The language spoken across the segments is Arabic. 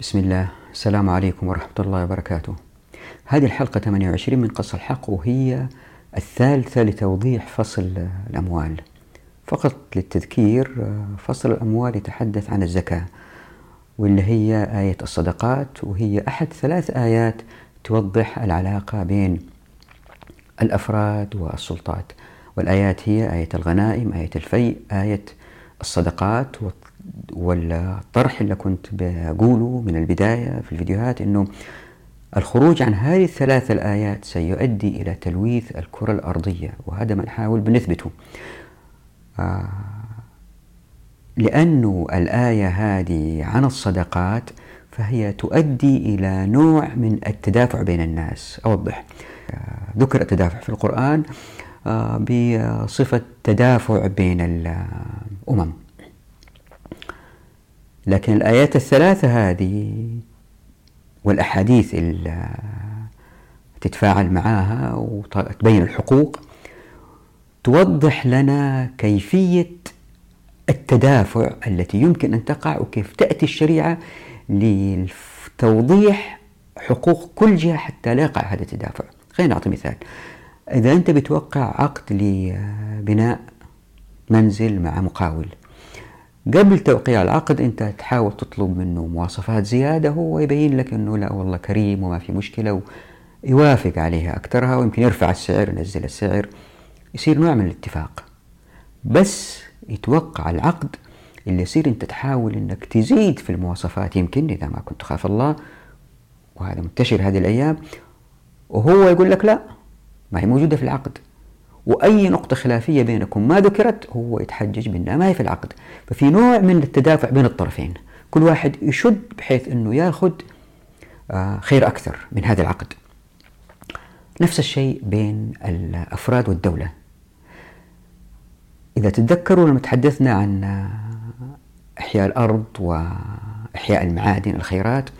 بسم الله. السلام عليكم ورحمة الله وبركاته. هذه الحلقة 28 من قص الحق وهي الثالثة لتوضيح فصل الأموال. فقط للتذكير فصل الأموال يتحدث عن الزكاة واللي هي آية الصدقات وهي أحد ثلاث آيات توضح العلاقة بين الأفراد والسلطات. والآيات هي آية الغنائم آية الفيء آية الصدقات والطرح اللي كنت بقوله من البداية في الفيديوهات أنه الخروج عن هذه الثلاث الآيات سيؤدي إلى تلويث الكرة الأرضية وهذا ما نحاول بنثبته. آه لأنه الآية هذه عن الصدقات فهي تؤدي إلى نوع من التدافع بين الناس. أوضح. آه ذكر التدافع في القرآن آه بصفة تدافع بين الأمم. لكن الآيات الثلاثة هذه والأحاديث اللي تتفاعل معها وتبين الحقوق توضح لنا كيفية التدافع التي يمكن أن تقع وكيف تأتي الشريعة لتوضيح حقوق كل جهة حتى لا يقع هذا التدافع. خلينا نعطي مثال. إذا أنت بتوقع عقد لبناء منزل مع مقاول قبل توقيع العقد أنت تحاول تطلب منه مواصفات زيادة هو يبين لك إنه لا والله كريم وما في مشكلة ويوافق عليها أكثرها ويمكن يرفع السعر ينزل السعر يصير نوع من الاتفاق. بس يتوقع العقد اللي يصير أنت تحاول إنك تزيد في المواصفات يمكن إذا ما كنت تخاف الله وهذا منتشر هذه الأيام وهو يقول لك لا ما هي موجودة في العقد. وأي نقطة خلافية بينكم ما ذكرت هو يتحجج بأنها ما هي في العقد. ففي نوع من التدافع بين الطرفين. كل واحد يشد بحيث أنه ياخذ خير أكثر من هذا العقد. نفس الشيء بين الأفراد والدولة. إذا تتذكروا لما تحدثنا عن إحياء الأرض وإحياء المعادن الخيرات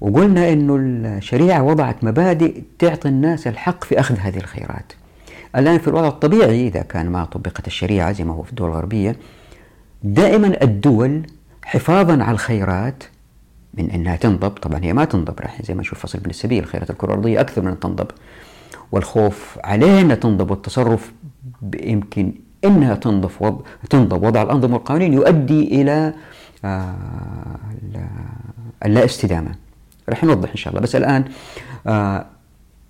وقلنا أنه الشريعة وضعت مبادئ تعطي الناس الحق في أخذ هذه الخيرات. الآن في الوضع الطبيعي إذا كان ما طبقت الشريعة زي ما هو في الدول الغربية دائما الدول حفاظا على الخيرات من أنها تنضب. طبعا هي ما تنضب راح زي ما نشوف فصل ابن السبيل خيرات الكرة الأرضية أكثر من أن تنضب والخوف عليها أنها تنضب والتصرف يمكن أنها تنضب وضع, تنضب. وضع الأنظمة والقوانين يؤدي إلى آه اللا استدامة. راح نوضح إن شاء الله. بس الآن آه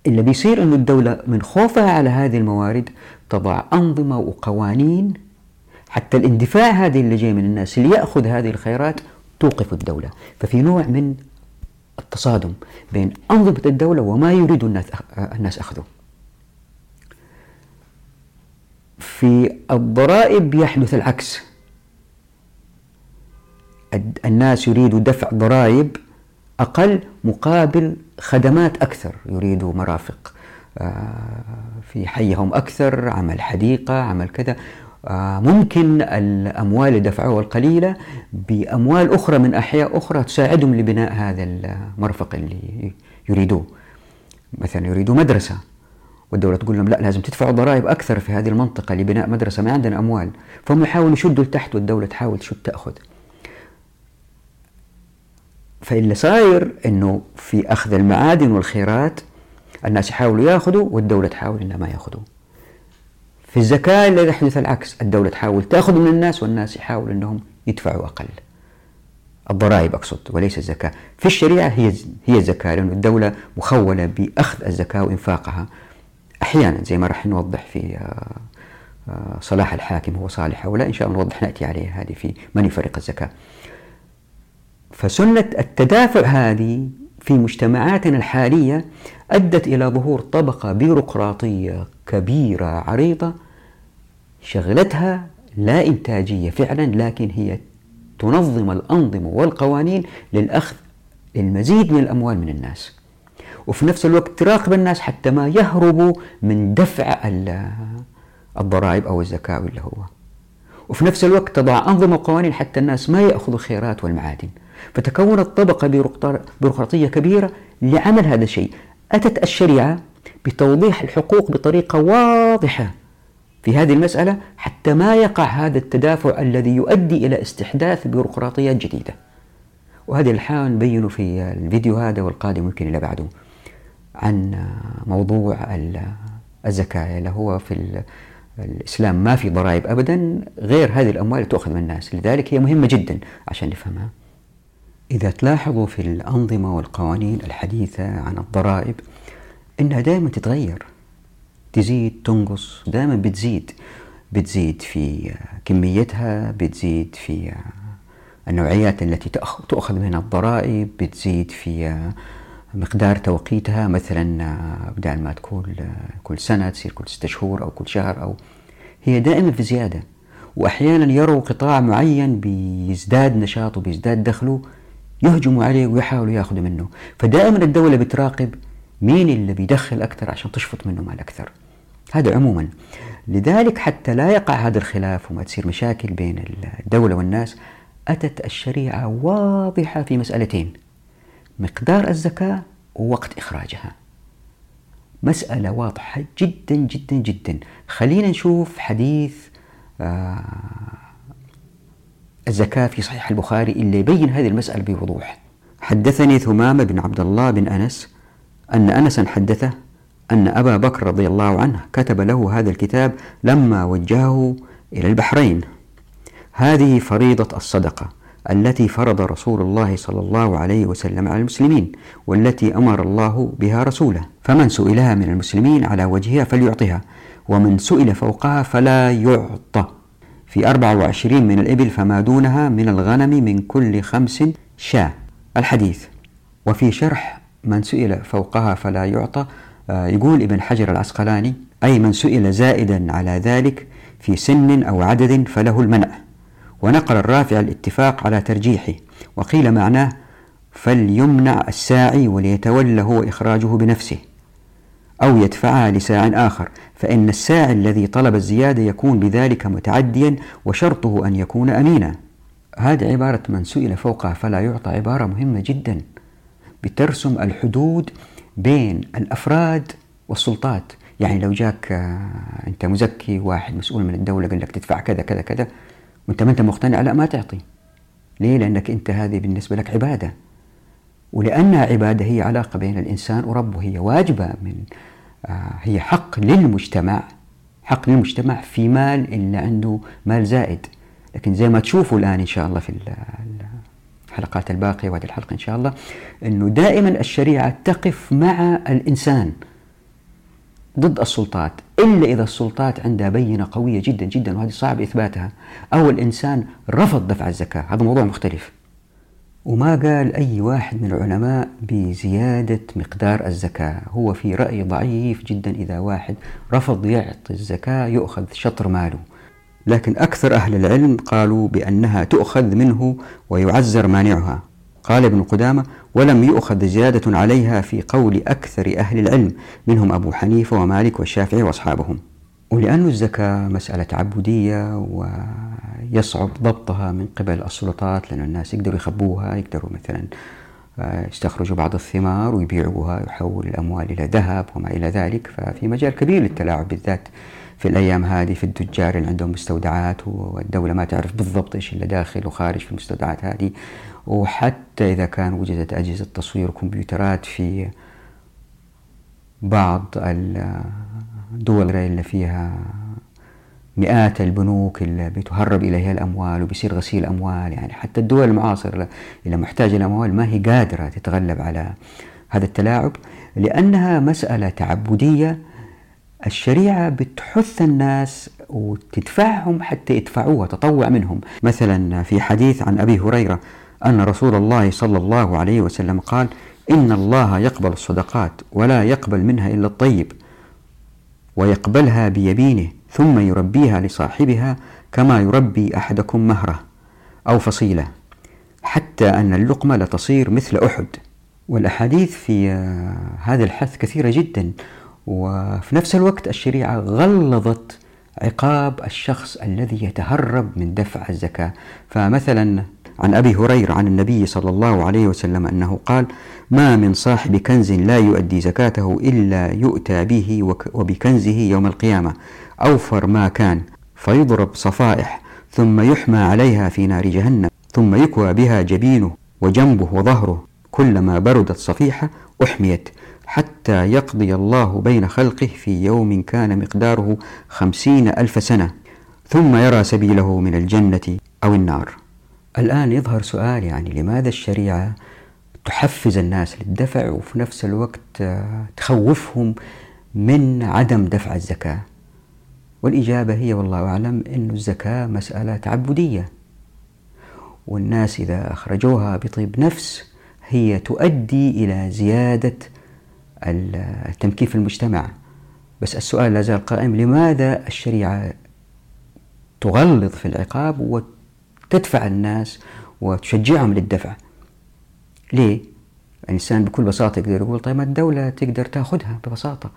اللي بيصير إنه الدولة من خوفها على هذه الموارد تضع أنظمة وقوانين حتى الاندفاع هذه اللي جاي من الناس اللي يأخذ هذه الخيرات توقف الدولة. ففي نوع من التصادم بين أنظمة الدولة وما يريد الناس الناس أخذه. في الضرائب يحدث العكس. الناس يريدوا دفع ضرائب أقل مقابل خدمات أكثر يريدوا مرافق في حيهم أكثر عمل حديقة عمل كذا. ممكن الأموال اللي دفعوها القليلة بأموال أخرى من أحياء أخرى تساعدهم لبناء هذا المرفق اللي يريدوه. مثلا يريدوا مدرسة والدولة تقول لهم لا لازم تدفعوا ضرائب أكثر في هذه المنطقة لبناء مدرسة ما عندنا أموال. فهم يحاولوا يشدوا لتحت والدولة تحاول تشد تأخذ. فاللي صاير إنه في أخذ المعادن والخيرات الناس يحاولوا ياخذوا والدولة تحاول إنها ما ياخذوا. في الزكاة اللي يحدث العكس، الدولة تحاول تاخذ من الناس والناس يحاولوا إنهم يدفعوا أقل. الضرائب أقصد وليس الزكاة، في الشريعة هي هي الزكاة لأنه الدولة مخولة بأخذ الزكاة وإنفاقها أحيانا زي ما راح نوضح في صلاح الحاكم هو صالح أو لا إن شاء الله نوضح نأتي عليه هذه في من يفرق الزكاة. فسنة التدافع هذه في مجتمعاتنا الحالية أدت إلى ظهور طبقة بيروقراطية كبيرة عريضة شغلتها لا إنتاجية فعلا لكن هي تنظم الأنظمة والقوانين للأخذ المزيد من الأموال من الناس. وفي نفس الوقت تراقب الناس حتى ما يهربوا من دفع الضرائب أو الزكاة اللي هو. وفي نفس الوقت تضع أنظمة وقوانين حتى الناس ما يأخذوا الخيرات والمعادن. فتكونت طبقة بيروقراطية كبيرة لعمل هذا الشيء. أتت الشريعة بتوضيح الحقوق بطريقة واضحة في هذه المسألة حتى ما يقع هذا التدافع الذي يؤدي إلى استحداث بيروقراطيات جديدة. وهذه الحال نبينه في الفيديو هذا والقادم يمكن إلى بعده عن موضوع الزكاة. اللي هو في الإسلام ما في ضرائب أبدا غير هذه الأموال اللي تؤخذ من الناس. لذلك هي مهمة جدا عشان نفهمها. إذا تلاحظوا في الأنظمة والقوانين الحديثة عن الضرائب إنها دائما تتغير. تزيد تنقص دائما بتزيد. بتزيد في كميتها بتزيد في النوعيات التي تؤخذ منها الضرائب بتزيد في مقدار توقيتها. مثلا بدل ما تكون كل سنة تصير كل ستة شهور أو كل شهر أو هي دائما في زيادة. وأحيانا يروا قطاع معين بيزداد نشاطه بيزداد دخله. يهجموا عليه ويحاولوا ياخذوا منه. فدائما الدولة بتراقب مين اللي بيدخل أكثر عشان تشفط منه مال أكثر. هذا عموما. لذلك حتى لا يقع هذا الخلاف وما تصير مشاكل بين الدولة والناس أتت الشريعة واضحة في مسألتين مقدار الزكاة ووقت إخراجها. مسألة واضحة جدا جدا جدا. خلينا نشوف حديث آه الزكاة في صحيح البخاري اللي يبين هذه المسألة بوضوح. حدثني ثمامة بن عبد الله بن أنس أن أنسا حدثه أن أبا بكر رضي الله عنه كتب له هذا الكتاب لما وجهه إلى البحرين. هذه فريضة الصدقة التي فرض رسول الله صلى الله عليه وسلم على المسلمين والتي أمر الله بها رسوله. فمن سئلها من المسلمين على وجهها فليعطها ومن سئل فوقها فلا يعطى. في 24 من الإبل فما دونها من الغنم من كل خمس شاة. الحديث وفي شرح من سئل فوقها فلا يعطى آه، يقول ابن حجر العسقلاني أي من سئل زائدا على ذلك في سن أو عدد فله المنع. ونقل الرافع الاتفاق على ترجيحه وقيل معناه فليمنع الساعي وليتولى هو إخراجه بنفسه. أو يدفعها لساع آخر فإن الساعي الذي طلب الزيادة يكون بذلك متعديا وشرطه أن يكون أمينا. هذه عبارة من سئل فوقها فلا يعطى عبارة مهمة جدا. بترسم الحدود بين الأفراد والسلطات. يعني لو جاك آه، أنت مزكي واحد مسؤول من الدولة قال لك تدفع كذا كذا كذا وأنت ما أنت مقتنع لا ما تعطي. ليه؟ لأنك أنت هذه بالنسبة لك عبادة. ولأنها عبادة هي علاقة بين الإنسان وربه هي واجبة من هي حق للمجتمع حق للمجتمع في مال اللي عنده مال زائد. لكن زي ما تشوفوا الآن إن شاء الله في الحلقات الباقية وهذه الحلقة إن شاء الله أنه دائما الشريعة تقف مع الإنسان ضد السلطات إلا إذا السلطات عندها بينة قوية جدا جدا وهذه صعب إثباتها أو الإنسان رفض دفع الزكاة. هذا موضوع مختلف. وما قال أي واحد من العلماء بزيادة مقدار الزكاة. هو في رأي ضعيف جدا إذا واحد رفض يعطي الزكاة يؤخذ شطر ماله. لكن أكثر أهل العلم قالوا بأنها تؤخذ منه ويعزر مانعها. قال ابن قدامة ولم يؤخذ زيادة عليها في قول أكثر أهل العلم منهم أبو حنيفة ومالك والشافعي وأصحابهم. ولأن الزكاة مسألة عبودية ويصعب ضبطها من قبل السلطات لأن الناس يقدروا يخبوها يقدروا مثلا آه، يستخرجوا بعض الثمار ويبيعوها يحول الأموال إلى ذهب وما إلى ذلك. ففي مجال كبير للتلاعب بالذات في الأيام هذه في التجار اللي عندهم مستودعات والدولة ما تعرف بالضبط إيش اللي داخل وخارج في المستودعات هذه. وحتى إذا كان وجدت أجهزة تصوير وكمبيوترات في بعض الدول اللي فيها مئات البنوك اللي بتهرب إليها الأموال وبيصير غسيل أموال يعني حتى الدول المعاصرة اللي محتاجة الأموال ما هي قادرة تتغلب على هذا التلاعب لأنها مسألة تعبدية. الشريعة بتحث الناس وتدفعهم حتى يدفعوها تطوع منهم. مثلا في حديث عن أبي هريرة أن رسول الله صلى الله عليه وسلم قال إن الله يقبل الصدقات ولا يقبل منها إلا الطيب ويقبلها بيمينه ثم يربيها لصاحبها كما يربي أحدكم مهرة أو فصيلة حتى أن اللقمة لتصير مثل أحد. والأحاديث في هذا الحث كثيرة جدا وفي نفس الوقت الشريعة غلظت عقاب الشخص الذي يتهرب من دفع الزكاة. فمثلا عن أبي هريرة عن النبي صلى الله عليه وسلم أنه قال ما من صاحب كنز لا يؤدي زكاته إلا يؤتى به وبكنزه يوم القيامة. أوفر ما كان فيضرب صفائح ثم يحمى عليها في نار جهنم ثم يكوى بها جبينه وجنبه وظهره. كلما بردت صفيحة أحميت حتى يقضي الله بين خلقه في يوم كان مقداره خمسين ألف سنة. ثم يرى سبيله من الجنة أو النار. الآن يظهر سؤال يعني لماذا الشريعة تحفز الناس للدفع وفي نفس الوقت تخوفهم من عدم دفع الزكاة؟ والإجابة هي والله أعلم أن الزكاة مسألة تعبدية. والناس إذا أخرجوها بطيب نفس هي تؤدي إلى زيادة التمكين في المجتمع. بس السؤال لا زال قائم لماذا الشريعة تغلظ في العقاب وتدفع الناس وتشجعهم للدفع؟ ليه؟ الإنسان بكل بساطة يقدر يقول طيب الدولة تقدر تأخذها ببساطة.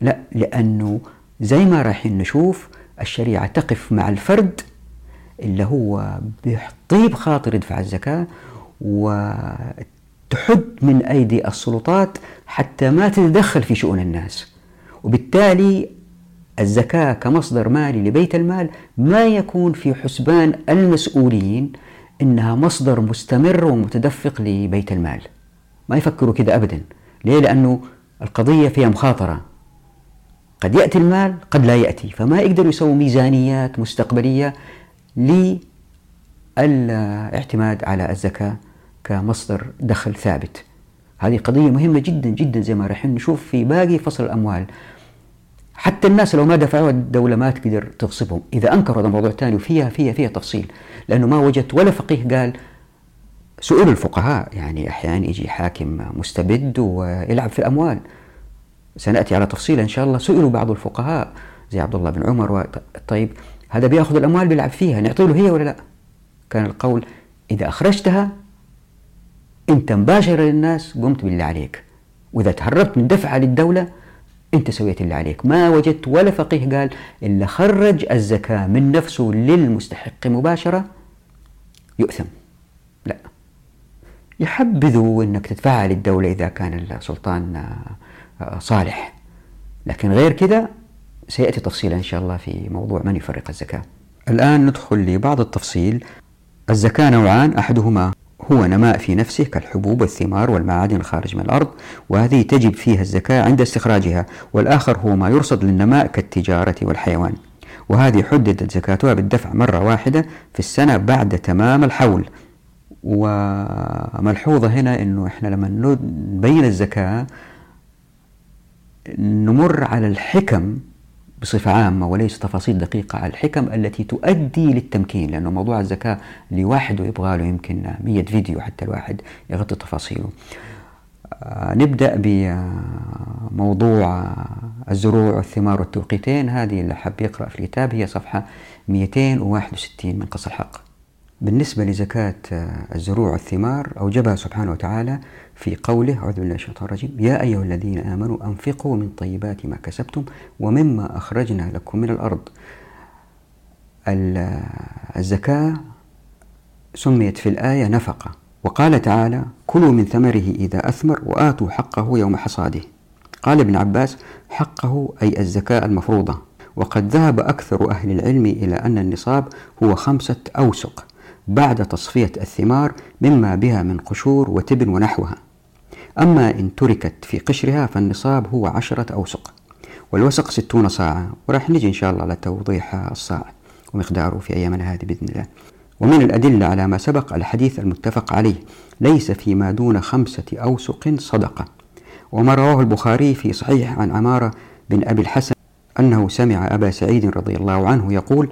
لا لأنه زي ما رايحين نشوف الشريعة تقف مع الفرد اللي هو بطيب خاطر يدفع الزكاة وتحد من أيدي السلطات حتى ما تتدخل في شؤون الناس. وبالتالي الزكاة كمصدر مالي لبيت المال ما يكون في حسبان المسؤولين إنها مصدر مستمر ومتدفق لبيت المال. ما يفكروا كذا أبدا. ليه؟ لأنه القضية فيها مخاطرة. قد يأتي المال قد لا يأتي فما يقدروا يسووا ميزانيات مستقبلية للإعتماد على الزكاة كمصدر دخل ثابت. هذه قضية مهمة جدا جدا زي ما راح نشوف في باقي فصل الأموال. حتى الناس لو ما دفعوا الدولة ما تقدر تغصبهم. إذا أنكروا هذا موضوع ثاني وفيها فيها فيها تفصيل. لأنه ما وجدت ولا فقيه قال سئلوا الفقهاء. يعني أحيانا يجي حاكم مستبد ويلعب في الأموال. سنأتي على تفصيل إن شاء الله. سئلوا بعض الفقهاء زي عبد الله بن عمر. طيب هذا بيأخذ الأموال بيلعب فيها نعطي له هي ولا لا؟ كان القول إذا أخرجتها أنت مباشرة للناس قمت باللي عليك. وإذا تهربت من دفعة للدولة أنت سويت اللي عليك. ما وجدت ولا فقيه قال إلا خرج الزكاة من نفسه للمستحق مباشرة يؤثم. لا. يحبذوا أنك تدفعها للدولة إذا كان السلطان صالح. لكن غير كذا سيأتي تفصيلا إن شاء الله في موضوع من يفرق الزكاة. الآن ندخل لبعض التفصيل. الزكاة نوعان أحدهما هو نماء في نفسه كالحبوب والثمار والمعادن الخارج من الأرض وهذه تجب فيها الزكاة عند استخراجها والآخر هو ما يرصد للنماء كالتجارة والحيوان. وهذه حددت زكاتها بالدفع مرة واحدة في السنة بعد تمام الحول. وملحوظة هنا أنه إحنا لما نبين الزكاة نمر على الحكم بصفة عامة وليس تفاصيل دقيقة على الحكم التي تؤدي للتمكين لأنه موضوع الزكاة لوحده يبغى له يمكن 100 فيديو حتى الواحد يغطي تفاصيله. آه نبدأ بموضوع الزروع والثمار والتوقيتين. هذه اللي حب يقرأ في الكتاب هي صفحة 261 من قص الحق. بالنسبة لزكاة الزروع والثمار أوجبها سبحانه وتعالى في قوله أعوذ بالله من الشيطان الرجيم يا أيها الذين آمنوا أنفقوا من طيبات ما كسبتم ومما أخرجنا لكم من الأرض. الزكاة سميت في الآية نفقة. وقال تعالى كلوا من ثمره إذا أثمر وآتوا حقه يوم حصاده. قال ابن عباس حقه أي الزكاة المفروضة. وقد ذهب أكثر أهل العلم إلى أن النصاب هو خمسة أوسق بعد تصفية الثمار مما بها من قشور وتبن ونحوها. أما إن تركت في قشرها فالنصاب هو عشرة أوسق والوسق ستون صاعا وراح نجي إن شاء الله على توضيح الصاع ومقداره في أيامنا هذه بإذن الله. ومن الأدلة على ما سبق الحديث المتفق عليه ليس فيما دون خمسة أوسق صدقة. وما رواه البخاري في صحيح عن عمارة بن أبي الحسن أنه سمع أبا سعيد رضي الله عنه يقول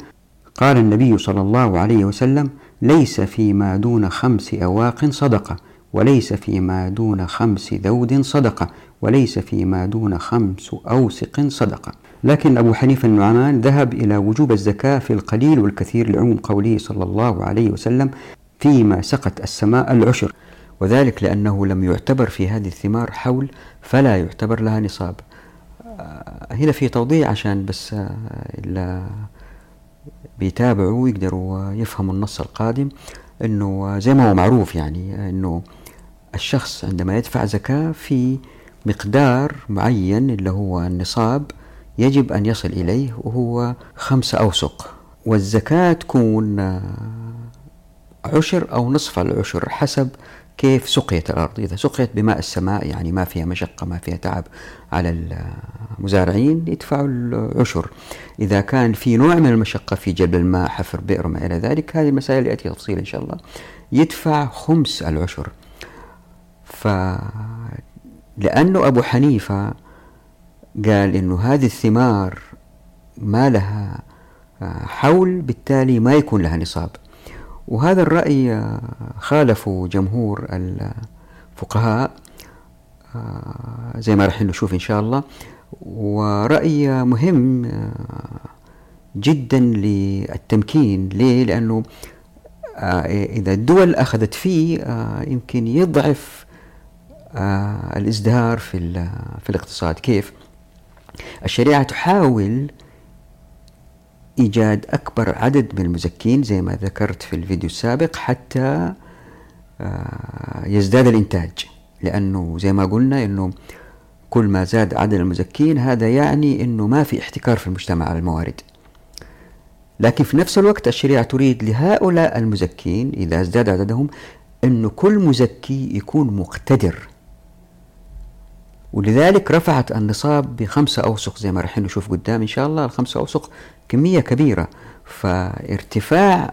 قال النبي صلى الله عليه وسلم ليس فيما دون خمس أواق صدقة وليس فيما دون خمس ذود صدقة وليس فيما دون خمس أوسق صدقة. لكن أبو حنيفة النعمان ذهب إلى وجوب الزكاة في القليل والكثير لعموم قوله صلى الله عليه وسلم فيما سقت السماء العشر. وذلك لأنه لم يعتبر في هذه الثمار حول فلا يعتبر لها نصاب. آه، هنا في توضيح عشان بس آه، بيتابعوا ويقدروا يفهموا النص القادم إنه زي ما هو معروف يعني إنه الشخص عندما يدفع زكاة في مقدار معين اللي هو النصاب يجب أن يصل إليه وهو خمسة أوسق. والزكاة تكون عشر أو نصف العشر حسب كيف سقيت الأرض. إذا سقيت بماء السماء يعني ما فيها مشقة ما فيها تعب على المزارعين يدفعوا العشر. إذا كان في نوع من المشقة في جلب الماء حفر بئر وما إلى ذلك هذه المسائل يأتي تفصيل إن شاء الله. يدفع خمس العشر. ف لأنه أبو حنيفة قال إنه هذه الثمار ما لها حول بالتالي ما يكون لها نصاب. وهذا الرأي آه، خالفوا جمهور الفقهاء آه، زي ما راح نشوف إن شاء الله. ورأي مهم آه، جدا للتمكين. ليه؟ لأنه إذا الدول أخذت فيه يمكن يضعف الإزدهار في, في الاقتصاد. كيف؟ الشريعة تحاول إيجاد أكبر عدد من المزكين زي ما ذكرت في الفيديو السابق حتى آه، يزداد الإنتاج. لأنه زي ما قلنا أنه كل ما زاد عدد المزكين هذا يعني أنه ما في احتكار في المجتمع على الموارد. لكن في نفس الوقت الشريعة تريد لهؤلاء المزكين إذا ازداد عددهم أنه كل مزكي يكون مقتدر. ولذلك رفعت النصاب بخمسة أوسق زي ما راح نشوف قدام إن شاء الله. الخمسة أوسق كمية كبيرة. فارتفاع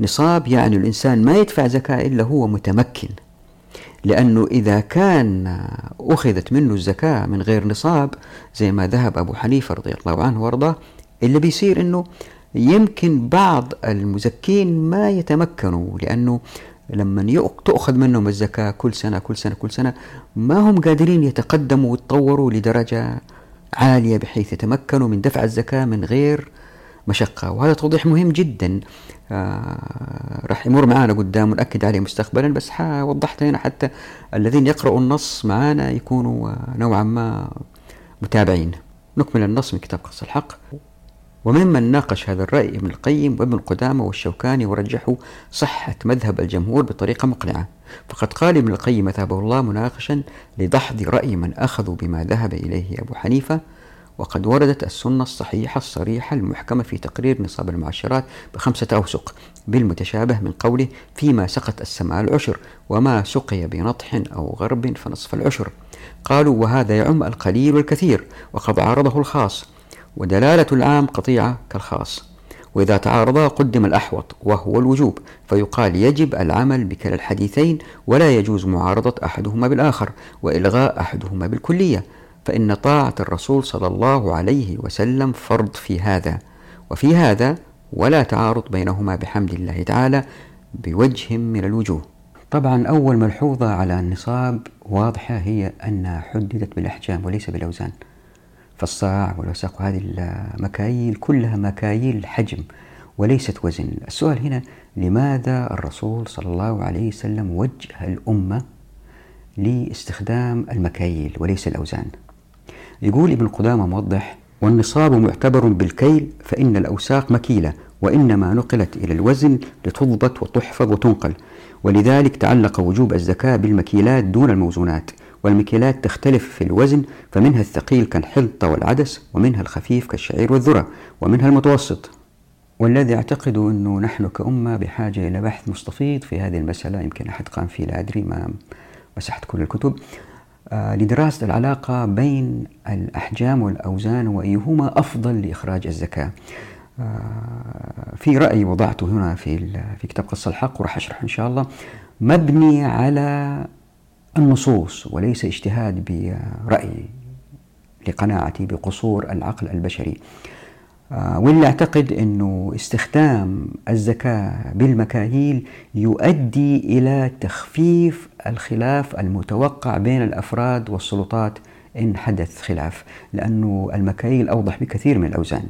النصاب يعني الإنسان ما يدفع زكاة إلا هو متمكن. لأنه إذا كان أخذت منه الزكاة من غير نصاب زي ما ذهب أبو حنيفة رضي الله عنه وأرضاه اللي بيصير أنه يمكن بعض المزكين ما يتمكنوا لأنه لما تؤخذ منهم الزكاة كل سنة كل سنة كل سنة ما هم قادرين يتقدموا ويتطوروا لدرجة عالية بحيث يتمكنوا من دفع الزكاة من غير مشقة. وهذا توضيح مهم جدا. آه راح يمر معنا قدام ونأكد عليه مستقبلا بس وضحت هنا حتى الذين يقرأوا النص معنا يكونوا نوعا ما متابعين. نكمل النص من كتاب قص الحق. وممن ناقش هذا الرأي ابن القيم وابن قدامة والشوكاني ورجحوا صحة مذهب الجمهور بطريقة مقنعة. فقد قال ابن القيم مذهبه الله مناقشا لدحض رأي من أخذوا بما ذهب إليه أبو حنيفة وقد وردت السنة الصحيحة الصريحة المحكمة في تقرير نصاب المعشرات بخمسة أوسق بالمتشابه من قوله فيما سقط السماء العشر وما سقي بنطح أو غرب فنصف العشر. قالوا وهذا يعم القليل والكثير وقد عارضه الخاص. ودلالة العام قطيعة كالخاص. وإذا تعارضا قدم الأحوط وهو الوجوب فيقال يجب العمل بكلا الحديثين ولا يجوز معارضة أحدهما بالآخر وإلغاء أحدهما بالكلية فإن طاعة الرسول صلى الله عليه وسلم فرض في هذا. وفي هذا ولا تعارض بينهما بحمد الله تعالى بوجه من الوجوه. طبعا أول ملحوظة على النصاب واضحة هي أنها حددت بالأحجام وليس بالأوزان. فالصاع والوساق وهذه المكاييل كلها مكاييل حجم وليست وزن. السؤال هنا لماذا الرسول صلى الله عليه وسلم وجه الأمة لاستخدام المكاييل وليس الأوزان؟ يقول ابن قدامة موضح والنصاب معتبر بالكيل فإن الأوساق مكيلة وإنما نقلت إلى الوزن لتضبط وتحفظ وتنقل. ولذلك تعلق وجوب الزكاة بالمكيلات دون الموزونات. والمكيلات تختلف في الوزن فمنها الثقيل كالحنطة والعدس ومنها الخفيف كالشعير والذرة ومنها المتوسط. والذي أعتقد أنه نحن كأمة بحاجة إلى بحث مستفيض في هذه المسألة يمكن أحد قام فيه لا أدري ما مسحت كل الكتب. آه لدراسة العلاقة بين الأحجام والأوزان وأيهما أفضل لإخراج الزكاة في رأي وضعته هنا في في كتاب قصة الحق وراح أشرحه إن شاء الله. مبني على النصوص وليس اجتهاد برأي لقناعتي بقصور العقل البشري. آه، واللي أعتقد أنه استخدام الزكاة بالمكاييل يؤدي إلى تخفيف الخلاف المتوقع بين الأفراد والسلطات إن حدث خلاف لأنه المكاييل أوضح بكثير من الأوزان.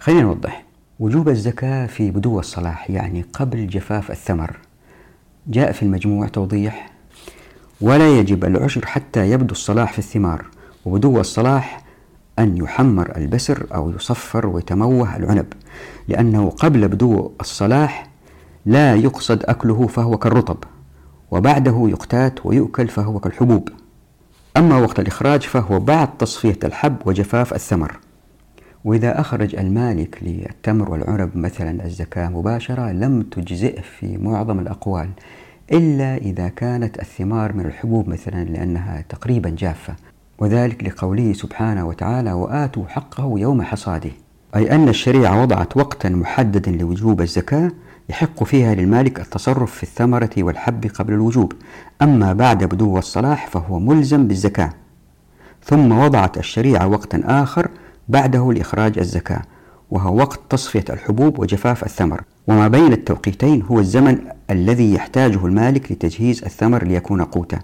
خلينا نوضح. وجوب الزكاة في بدو الصلاح يعني قبل جفاف الثمر. جاء في المجموع توضيح ولا يجب العشر حتى يبدو الصلاح في الثمار وبدو الصلاح أن يحمر البسر أو يصفر ويتموه العنب لأنه قبل بدو الصلاح لا يقصد أكله فهو كالرطب وبعده يقتات ويؤكل فهو كالحبوب. أما وقت الإخراج فهو بعد تصفية الحب وجفاف الثمر. وإذا أخرج المالك للتمر والعنب مثلا الزكاة مباشرة لم تجزئ في معظم الأقوال إلا إذا كانت الثمار من الحبوب مثلا لأنها تقريبا جافة. وذلك لقوله سبحانه وتعالى وآتوا حقه يوم حصاده. أي أن الشريعة وضعت وقتا محددا لوجوب الزكاة يحق فيها للمالك التصرف في الثمرة والحب قبل الوجوب. أما بعد بدو الصلاح فهو ملزم بالزكاة. ثم وضعت الشريعة وقتا آخر بعده لإخراج الزكاة وهو وقت تصفية الحبوب وجفاف الثمر. وما بين التوقيتين هو الزمن الذي يحتاجه المالك لتجهيز الثمر ليكون قوتا.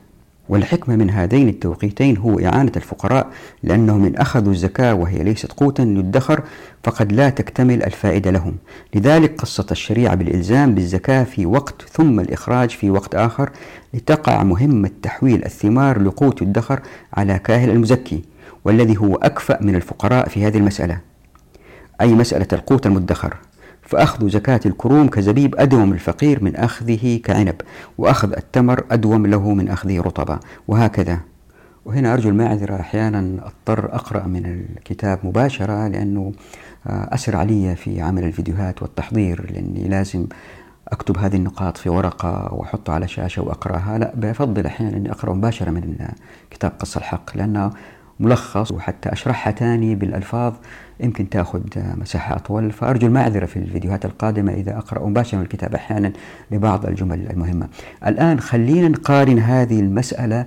والحكمة من هذين التوقيتين هو إعانة الفقراء لأنهم إن أخذوا الزكاة وهي ليست قوتا يدخر فقد لا تكتمل الفائدة لهم. لذلك قصت الشريعة بالإلزام بالزكاة في وقت ثم الإخراج في وقت آخر لتقع مهمة تحويل الثمار لقوت يدخر على كاهل المزكي والذي هو أكفأ من الفقراء في هذه المسألة. أي مسألة القوت المدخر؟ فأخذ زكاة الكروم كزبيب أدوم الفقير من أخذه كعنب وأخذ التمر أدوم له من أخذه رطبا وهكذا. وهنا أرجو المعذرة أحيانا أضطر أقرأ من الكتاب مباشرة لأنه آه، أسرع علي في عمل الفيديوهات والتحضير لأني لازم أكتب هذه النقاط في ورقة وأحطها على شاشة وأقرأها. لا بفضل أحيانا أني أقرأ مباشرة من كتاب قص الحق لأنه ملخص وحتى أشرحها تاني بالألفاظ يمكن تأخذ مساحة أطول. فأرجو المعذرة في الفيديوهات القادمة إذا أقرأ مباشرة من الكتاب أحيانا لبعض الجمل المهمة. الآن خلينا نقارن هذه المسألة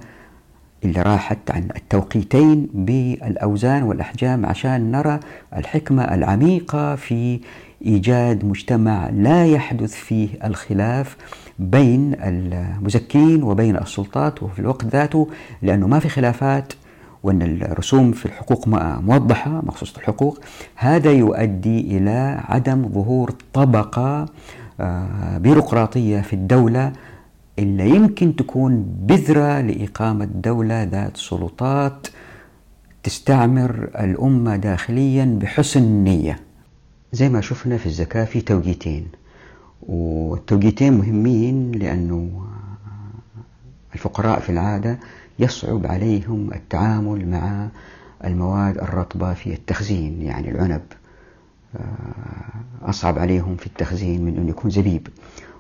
اللي راحت عن التوقيتين بالأوزان والأحجام عشان نرى الحكمة العميقة في إيجاد مجتمع لا يحدث فيه الخلاف بين المزكين وبين السلطات وفي الوقت ذاته لأنه ما في خلافات وأن الرسوم في الحقوق موضحة مخصوصة الحقوق. هذا يؤدي إلى عدم ظهور طبقة آه، بيروقراطية في الدولة إلا يمكن تكون بذرة لإقامة دولة ذات سلطات تستعمر الأمة داخليا بحسن نية. زي ما شفنا في الزكاة في توقيتين والتوقيتين مهمين لأنه الفقراء في العادة يصعب عليهم التعامل مع المواد الرطبة في التخزين. يعني العنب آه، أصعب عليهم في التخزين من أن يكون زبيب.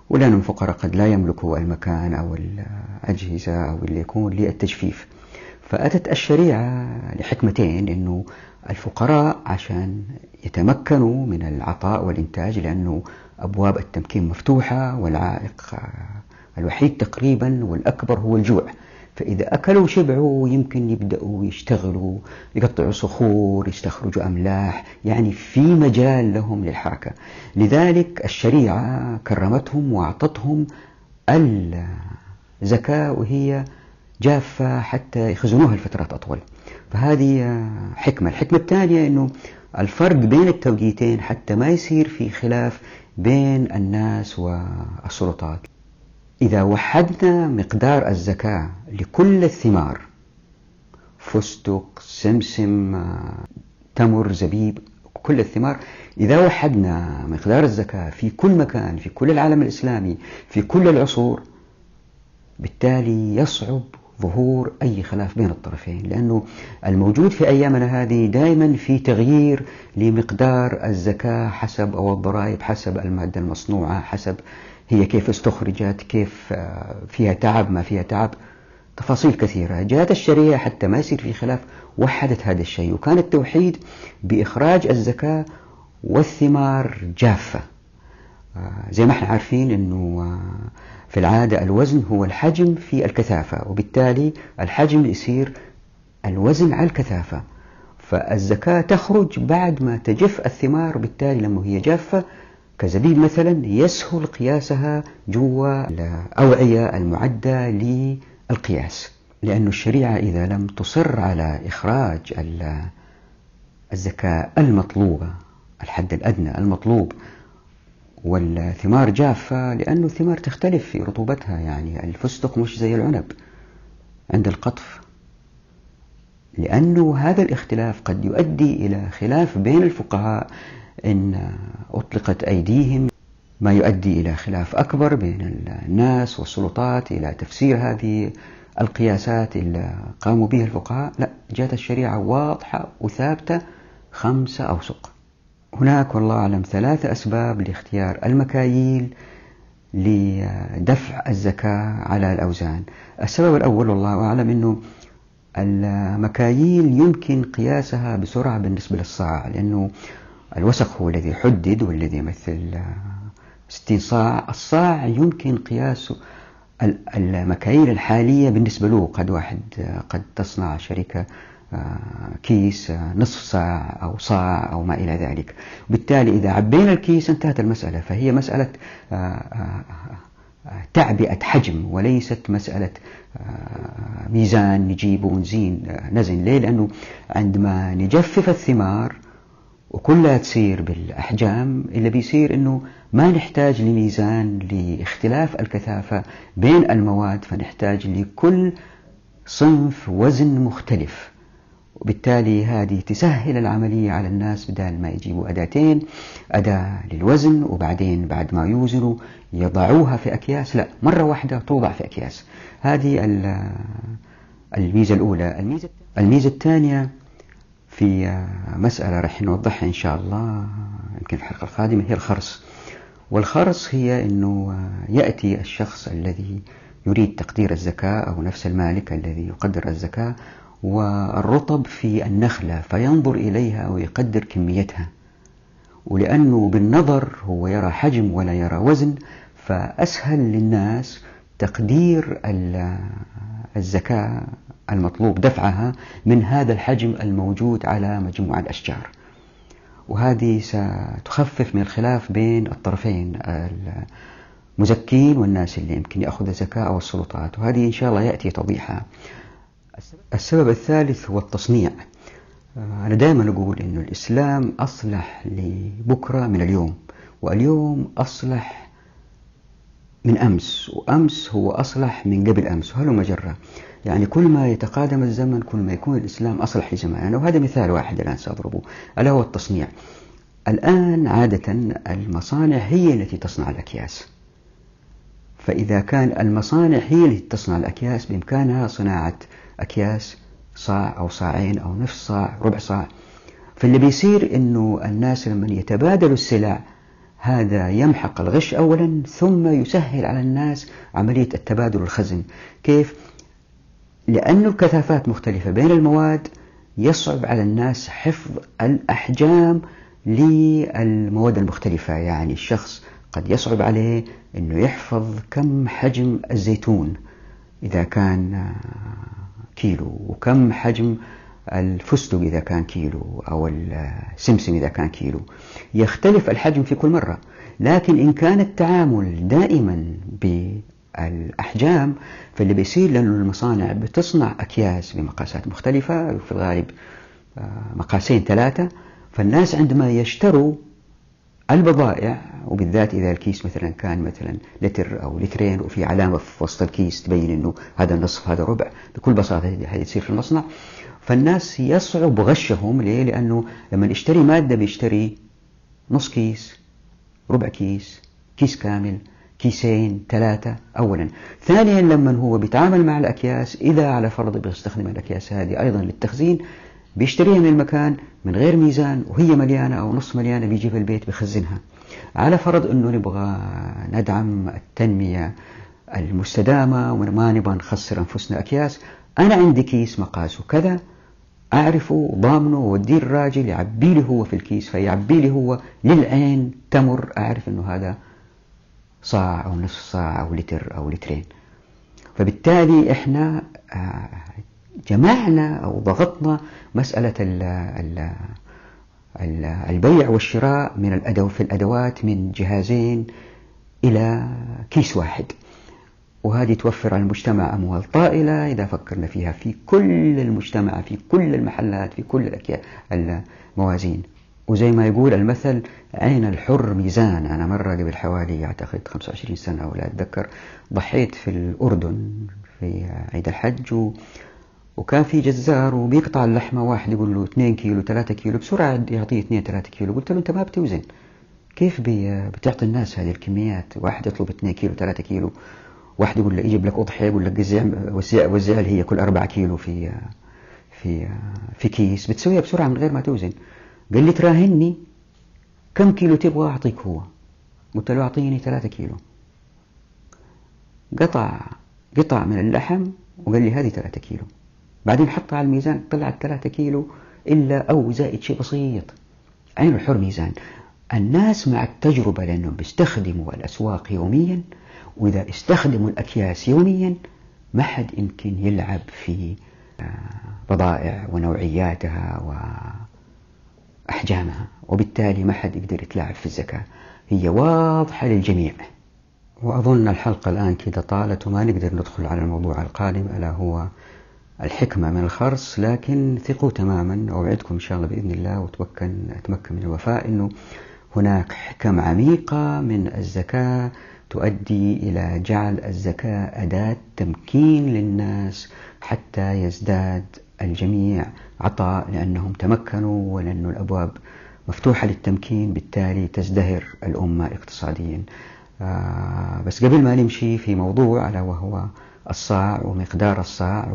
ولأن الفقراء قد لا يملكوا المكان أو الأجهزة أو اللي يكون للتجفيف. فأتت الشريعة لحكمتين أنه الفقراء عشان يتمكنوا من العطاء والإنتاج لأنه أبواب التمكين مفتوحة والعائق الوحيد تقريبا والأكبر هو الجوع. فإذا أكلوا وشبعوا يمكن يبدأوا يشتغلوا يقطعوا صخور يستخرجوا أملاح يعني في مجال لهم للحركة. لذلك الشريعة كرمتهم وأعطتهم الزكاة وهي جافة حتى يخزنوها لفترات أطول. فهذه حكمة. الحكمة الثانية أنه الفرق بين التوقيتين حتى ما يصير في خلاف بين الناس والسلطات. إذا وحدنا مقدار الزكاة لكل الثمار فستق سمسم تمر زبيب كل الثمار إذا وحدنا مقدار الزكاة في كل مكان في كل العالم الإسلامي في كل العصور بالتالي يصعب ظهور أي خلاف بين الطرفين لأنه الموجود في أيامنا هذه دائما في تغيير لمقدار الزكاة حسب أو الضرائب حسب المادة المصنوعة حسب هي كيف استخرجت كيف آه، فيها تعب ما فيها تعب تفاصيل كثيرة. جاءت الشريعة حتى ما يصير في خلاف وحدت هذا الشيء. وكان التوحيد بإخراج الزكاة والثمار جافة. آه، زي ما إحنا عارفين إنه آه، في العادة الوزن هو الحجم في الكثافة وبالتالي الحجم يصير الوزن على الكثافة. فالزكاة تخرج بعد ما تجف الثمار وبالتالي لما هي جافة كزبيب مثلا يسهل قياسها جوا الأوعية المعدة للقياس لأن الشريعة إذا لم تصر على إخراج الزكاة المطلوبة الحد الأدنى المطلوب والثمار جافة لأن الثمار تختلف في رطوبتها يعني الفستق مش زي العنب عند القطف. لأنه هذا الاختلاف قد يؤدي إلى خلاف بين الفقهاء إن أطلقت أيديهم ما يؤدي إلى خلاف أكبر بين الناس والسلطات إلى تفسير هذه القياسات اللي قاموا بها الفقهاء. لا جاءت الشريعة واضحة وثابتة خمسة أوسق. هناك والله أعلم ثلاثة أسباب لاختيار المكاييل لدفع الزكاة على الأوزان. السبب الأول والله أعلم أنه المكاييل يمكن قياسها بسرعة بالنسبة للصاع لأنه الوسق هو الذي حدد والذي يمثل. 60 صاع الصاع يمكن قياسه المكاييل الحالية بالنسبة له. قد واحد قد تصنع شركة آه، كيس آه، نصف صاع أو صاع أو ما إلى ذلك. بالتالي إذا عبينا الكيس انتهت المسألة فهي مسألة آه، تعبئة حجم وليست مسألة ميزان نجيبه ونزين نزن. ليه؟ لأنه عندما نجفف الثمار وكلها تصير بالأحجام اللي بيصير أنه ما نحتاج لميزان لاختلاف الكثافة بين المواد فنحتاج لكل صنف وزن مختلف. وبالتالي هذه تسهل العملية على الناس بدل ما يجيبوا أداتين أداة للوزن وبعدين بعد ما يوزنوا يضعوها في أكياس. لا مرة واحدة توضع في أكياس. هذه الميزة الأولى. الميزة الثانية في مسألة رح نوضحها إن شاء الله يمكن الحلقة القادمة هي الخرص. والخرص هي أنه يأتي الشخص الذي يريد تقدير الزكاة أو نفس المالك الذي يقدر الزكاة والرطب في النخلة فينظر إليها ويقدر كميتها. ولأنه بالنظر هو يرى حجم ولا يرى وزن فأسهل للناس تقدير الزكاة المطلوب دفعها من هذا الحجم الموجود على مجموع الأشجار. وهذه ستخفف من الخلاف بين الطرفين المزكين والناس اللي يمكن يأخذ الزكاة أو السلطات وهذه إن شاء الله يأتي توضيحها. السبب الثالث هو التصنيع. أنا دائما أقول أن الإسلام أصلح لبكرة من اليوم واليوم أصلح من أمس وأمس هو أصلح من قبل أمس. وهل مجرة؟ يعني كل ما يتقادم الزمن كل ما يكون الإسلام أصلح لزمانه وهذا مثال واحد الآن سأضربه. ألا هو التصنيع. الآن عادة المصانع هي التي تصنع الأكياس. فإذا كان المصانع هي التي تصنع الأكياس بإمكانها صناعة أكياس صاع أو صاعين أو نصف صاع ربع صاع. فاللي بيصير أنه الناس لما يتبادلوا السلع هذا يمحق الغش أولا ثم يسهل على الناس عملية التبادل والخزن. كيف؟ لأن الكثافات مختلفة بين المواد يصعب على الناس حفظ الأحجام للمواد المختلفة. يعني الشخص قد يصعب عليه أنه يحفظ كم حجم الزيتون إذا كان كيلو وكم حجم الفستق إذا كان كيلو أو السمسم إذا كان كيلو. يختلف الحجم في كل مرة. لكن إن كان التعامل دائما بالأحجام فاللي بيصير لأنه المصانع بتصنع أكياس بمقاسات مختلفة في الغالب آه، مقاسين ثلاثة. فالناس عندما يشتروا البضائع وبالذات إذا الكيس مثلا كان مثلا لتر أو لترين وفي علامة في وسط الكيس تبين أنه هذا نصف هذا ربع بكل بساطة تصير في المصنع. فالناس يصعب غشهم. ليه؟ لأنه لما يشتري مادة بيشتري نص كيس ربع كيس كيس كامل. كيسين ثلاثة أولا. ثانيا لما هو بيتعامل مع الأكياس إذا على فرض بيستخدم الأكياس هذه أيضا للتخزين بيشتريها من المكان من غير ميزان وهي مليانة أو نص مليانة بيجي في البيت بيخزنها على فرض أنه نبغى ندعم التنمية المستدامة وما نبغى نخسر أنفسنا أكياس أنا عندي كيس مقاسه كذا أعرفه ضامنه ووديه الراجل يعبي لي هو في الكيس فيعبي لي هو للعين تمر أعرف أنه هذا صاع أو نصف صاع أو لتر أو لترين. فبالتالي إحنا آه، جمعنا أو ضغطنا مسألة البيع والشراء من الأدو في الأدوات من جهازين إلى كيس واحد. وهذه توفر على المجتمع أموال طائلة إذا فكرنا فيها في كل المجتمع في كل المحلات في كل الموازين. وزي ما يقول المثل عين الحر ميزان. أنا مرة قبل حوالي أعتقد 25 سنة أو لا أتذكر ضحيت في الأردن في عيد الحج و وكان في جزار وبيقطع اللحمة واحد يقول له 2 كيلو 3 كيلو بسرعة يعطيه 2 3 كيلو قلت له أنت ما بتوزن كيف بتعطي الناس هذه الكميات؟ واحد يطلب 2 كيلو 3 كيلو واحد يقول له يجيب لك أضحية يقول لك وزع وزع وزع هي كل 4 كيلو في في في كيس بتسويها بسرعة من غير ما توزن. قال لي تراهني؟ كم كيلو تبغى أعطيك هو؟ قلت له أعطيني ثلاثة كيلو. قطع قطع من اللحم وقال لي هذه ثلاثة كيلو. بعدين حطها على الميزان طلعت ثلاثة كيلو إلا أو زائد شيء بسيط. عين الحر ميزان. الناس مع التجربة لأنهم بيستخدموا الأسواق يوميا وإذا استخدموا الأكياس يوميا ما حد يمكن يلعب في آه، بضائع ونوعياتها وأحجامها وبالتالي ما حد يقدر يتلاعب في الزكاة. هي واضحة للجميع. وأظن الحلقة الآن كده طالت وما نقدر ندخل على الموضوع القادم ألا هو الحكمة من الخرص. لكن ثقوا تماما أوعدكم إن شاء الله بإذن الله وتمكن أتمكن من الوفاء أنه هناك حكم عميقة من الزكاة تؤدي إلى جعل الزكاة أداة تمكين للناس حتى يزداد الجميع عطاء لأنهم تمكنوا ولأن الأبواب مفتوحة للتمكين بالتالي تزدهر الأمة اقتصاديا. آه بس قبل ما نمشي في موضوع ألا وهو الصاع ومقدار الصاع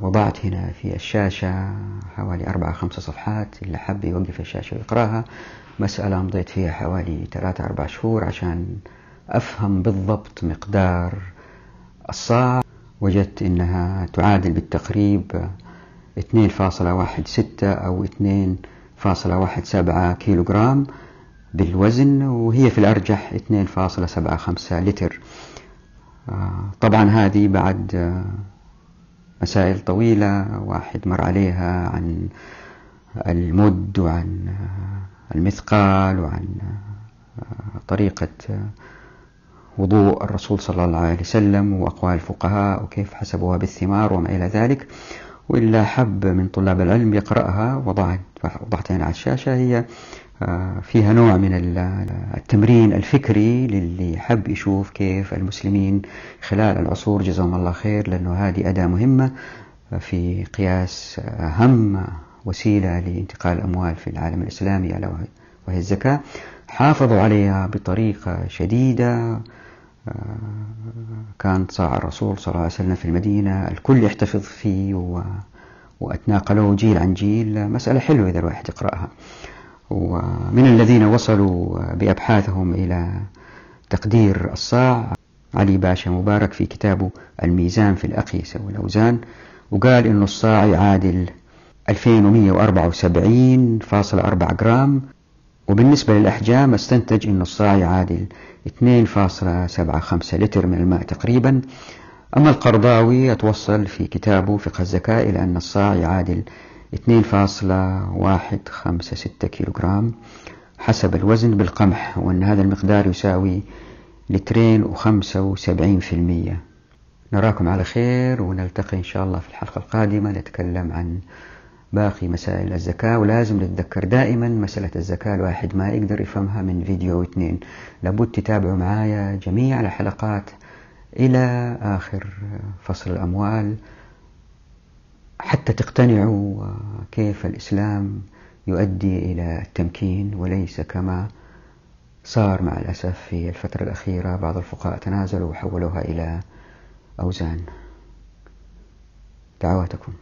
ووضعت آه، هنا في الشاشة حوالي أربعة خمسة صفحات اللي حب يوقف الشاشة ويقراها. مسألة مضيت فيها حوالي ثلاثة أربع شهور عشان أفهم بالضبط مقدار الصاع. وجدت أنها تعادل بالتقريب 2.16 أو 2.17 كيلو جرام بالوزن وهي في الأرجح 2.75 لتر. آه، طبعا هذه بعد آه، مسائل طويلة واحد مر عليها عن المد وعن آه، المثقال وعن طريقة وضوء الرسول صلى الله عليه وسلم وأقوال الفقهاء وكيف حسبوها بالثمار وما إلى ذلك. وإلا حب من طلاب العلم يقرأها. وضعت وضعتها على الشاشة. هي آه، فيها نوع من التمرين الفكري للي حب يشوف كيف المسلمين خلال العصور جزاهم الله خير لأنه هذه أداة مهمة في قياس أهم وسيلة لانتقال الأموال في العالم الإسلامي ألا وهي الزكاة. حافظوا عليها بطريقة شديدة. كان صاع الرسول صلى الله عليه وسلم في المدينة الكل يحتفظ فيه وأتناقلوه جيل عن جيل. مسألة حلوة إذا الواحد يقرأها. ومن الذين وصلوا بأبحاثهم إلى تقدير الصاع علي باشا مبارك في كتابه الميزان في الأقيسة والأوزان وقال إنه الصاع يعادل 2174.4 جرام وبالنسبة للأحجام أستنتج أن الصاع يعادل 2.75 لتر من الماء تقريبا. أما القرضاوي أتوصل في كتابه فقه الزكاة إلى أن الصاع يعادل 2.156 كيلوغرام حسب الوزن بالقمح وأن هذا المقدار يساوي لترين وخمسة وسبعين في المية. نراكم على خير ونلتقي إن شاء الله في الحلقة القادمة نتكلم عن باقي مسائل الزكاة ولازم نتذكر دائما مسألة الزكاة. الواحد ما يقدر يفهمها من فيديو واثنين لابد تتابعوا معايا جميع الحلقات إلى آخر فصل الأموال. حتى تقتنعوا كيف الإسلام يؤدي إلى التمكين وليس كما صار مع الأسف في الفترة الأخيرة. بعض الفقهاء تنازلوا وحولوها إلى أوزان. دعواتكم.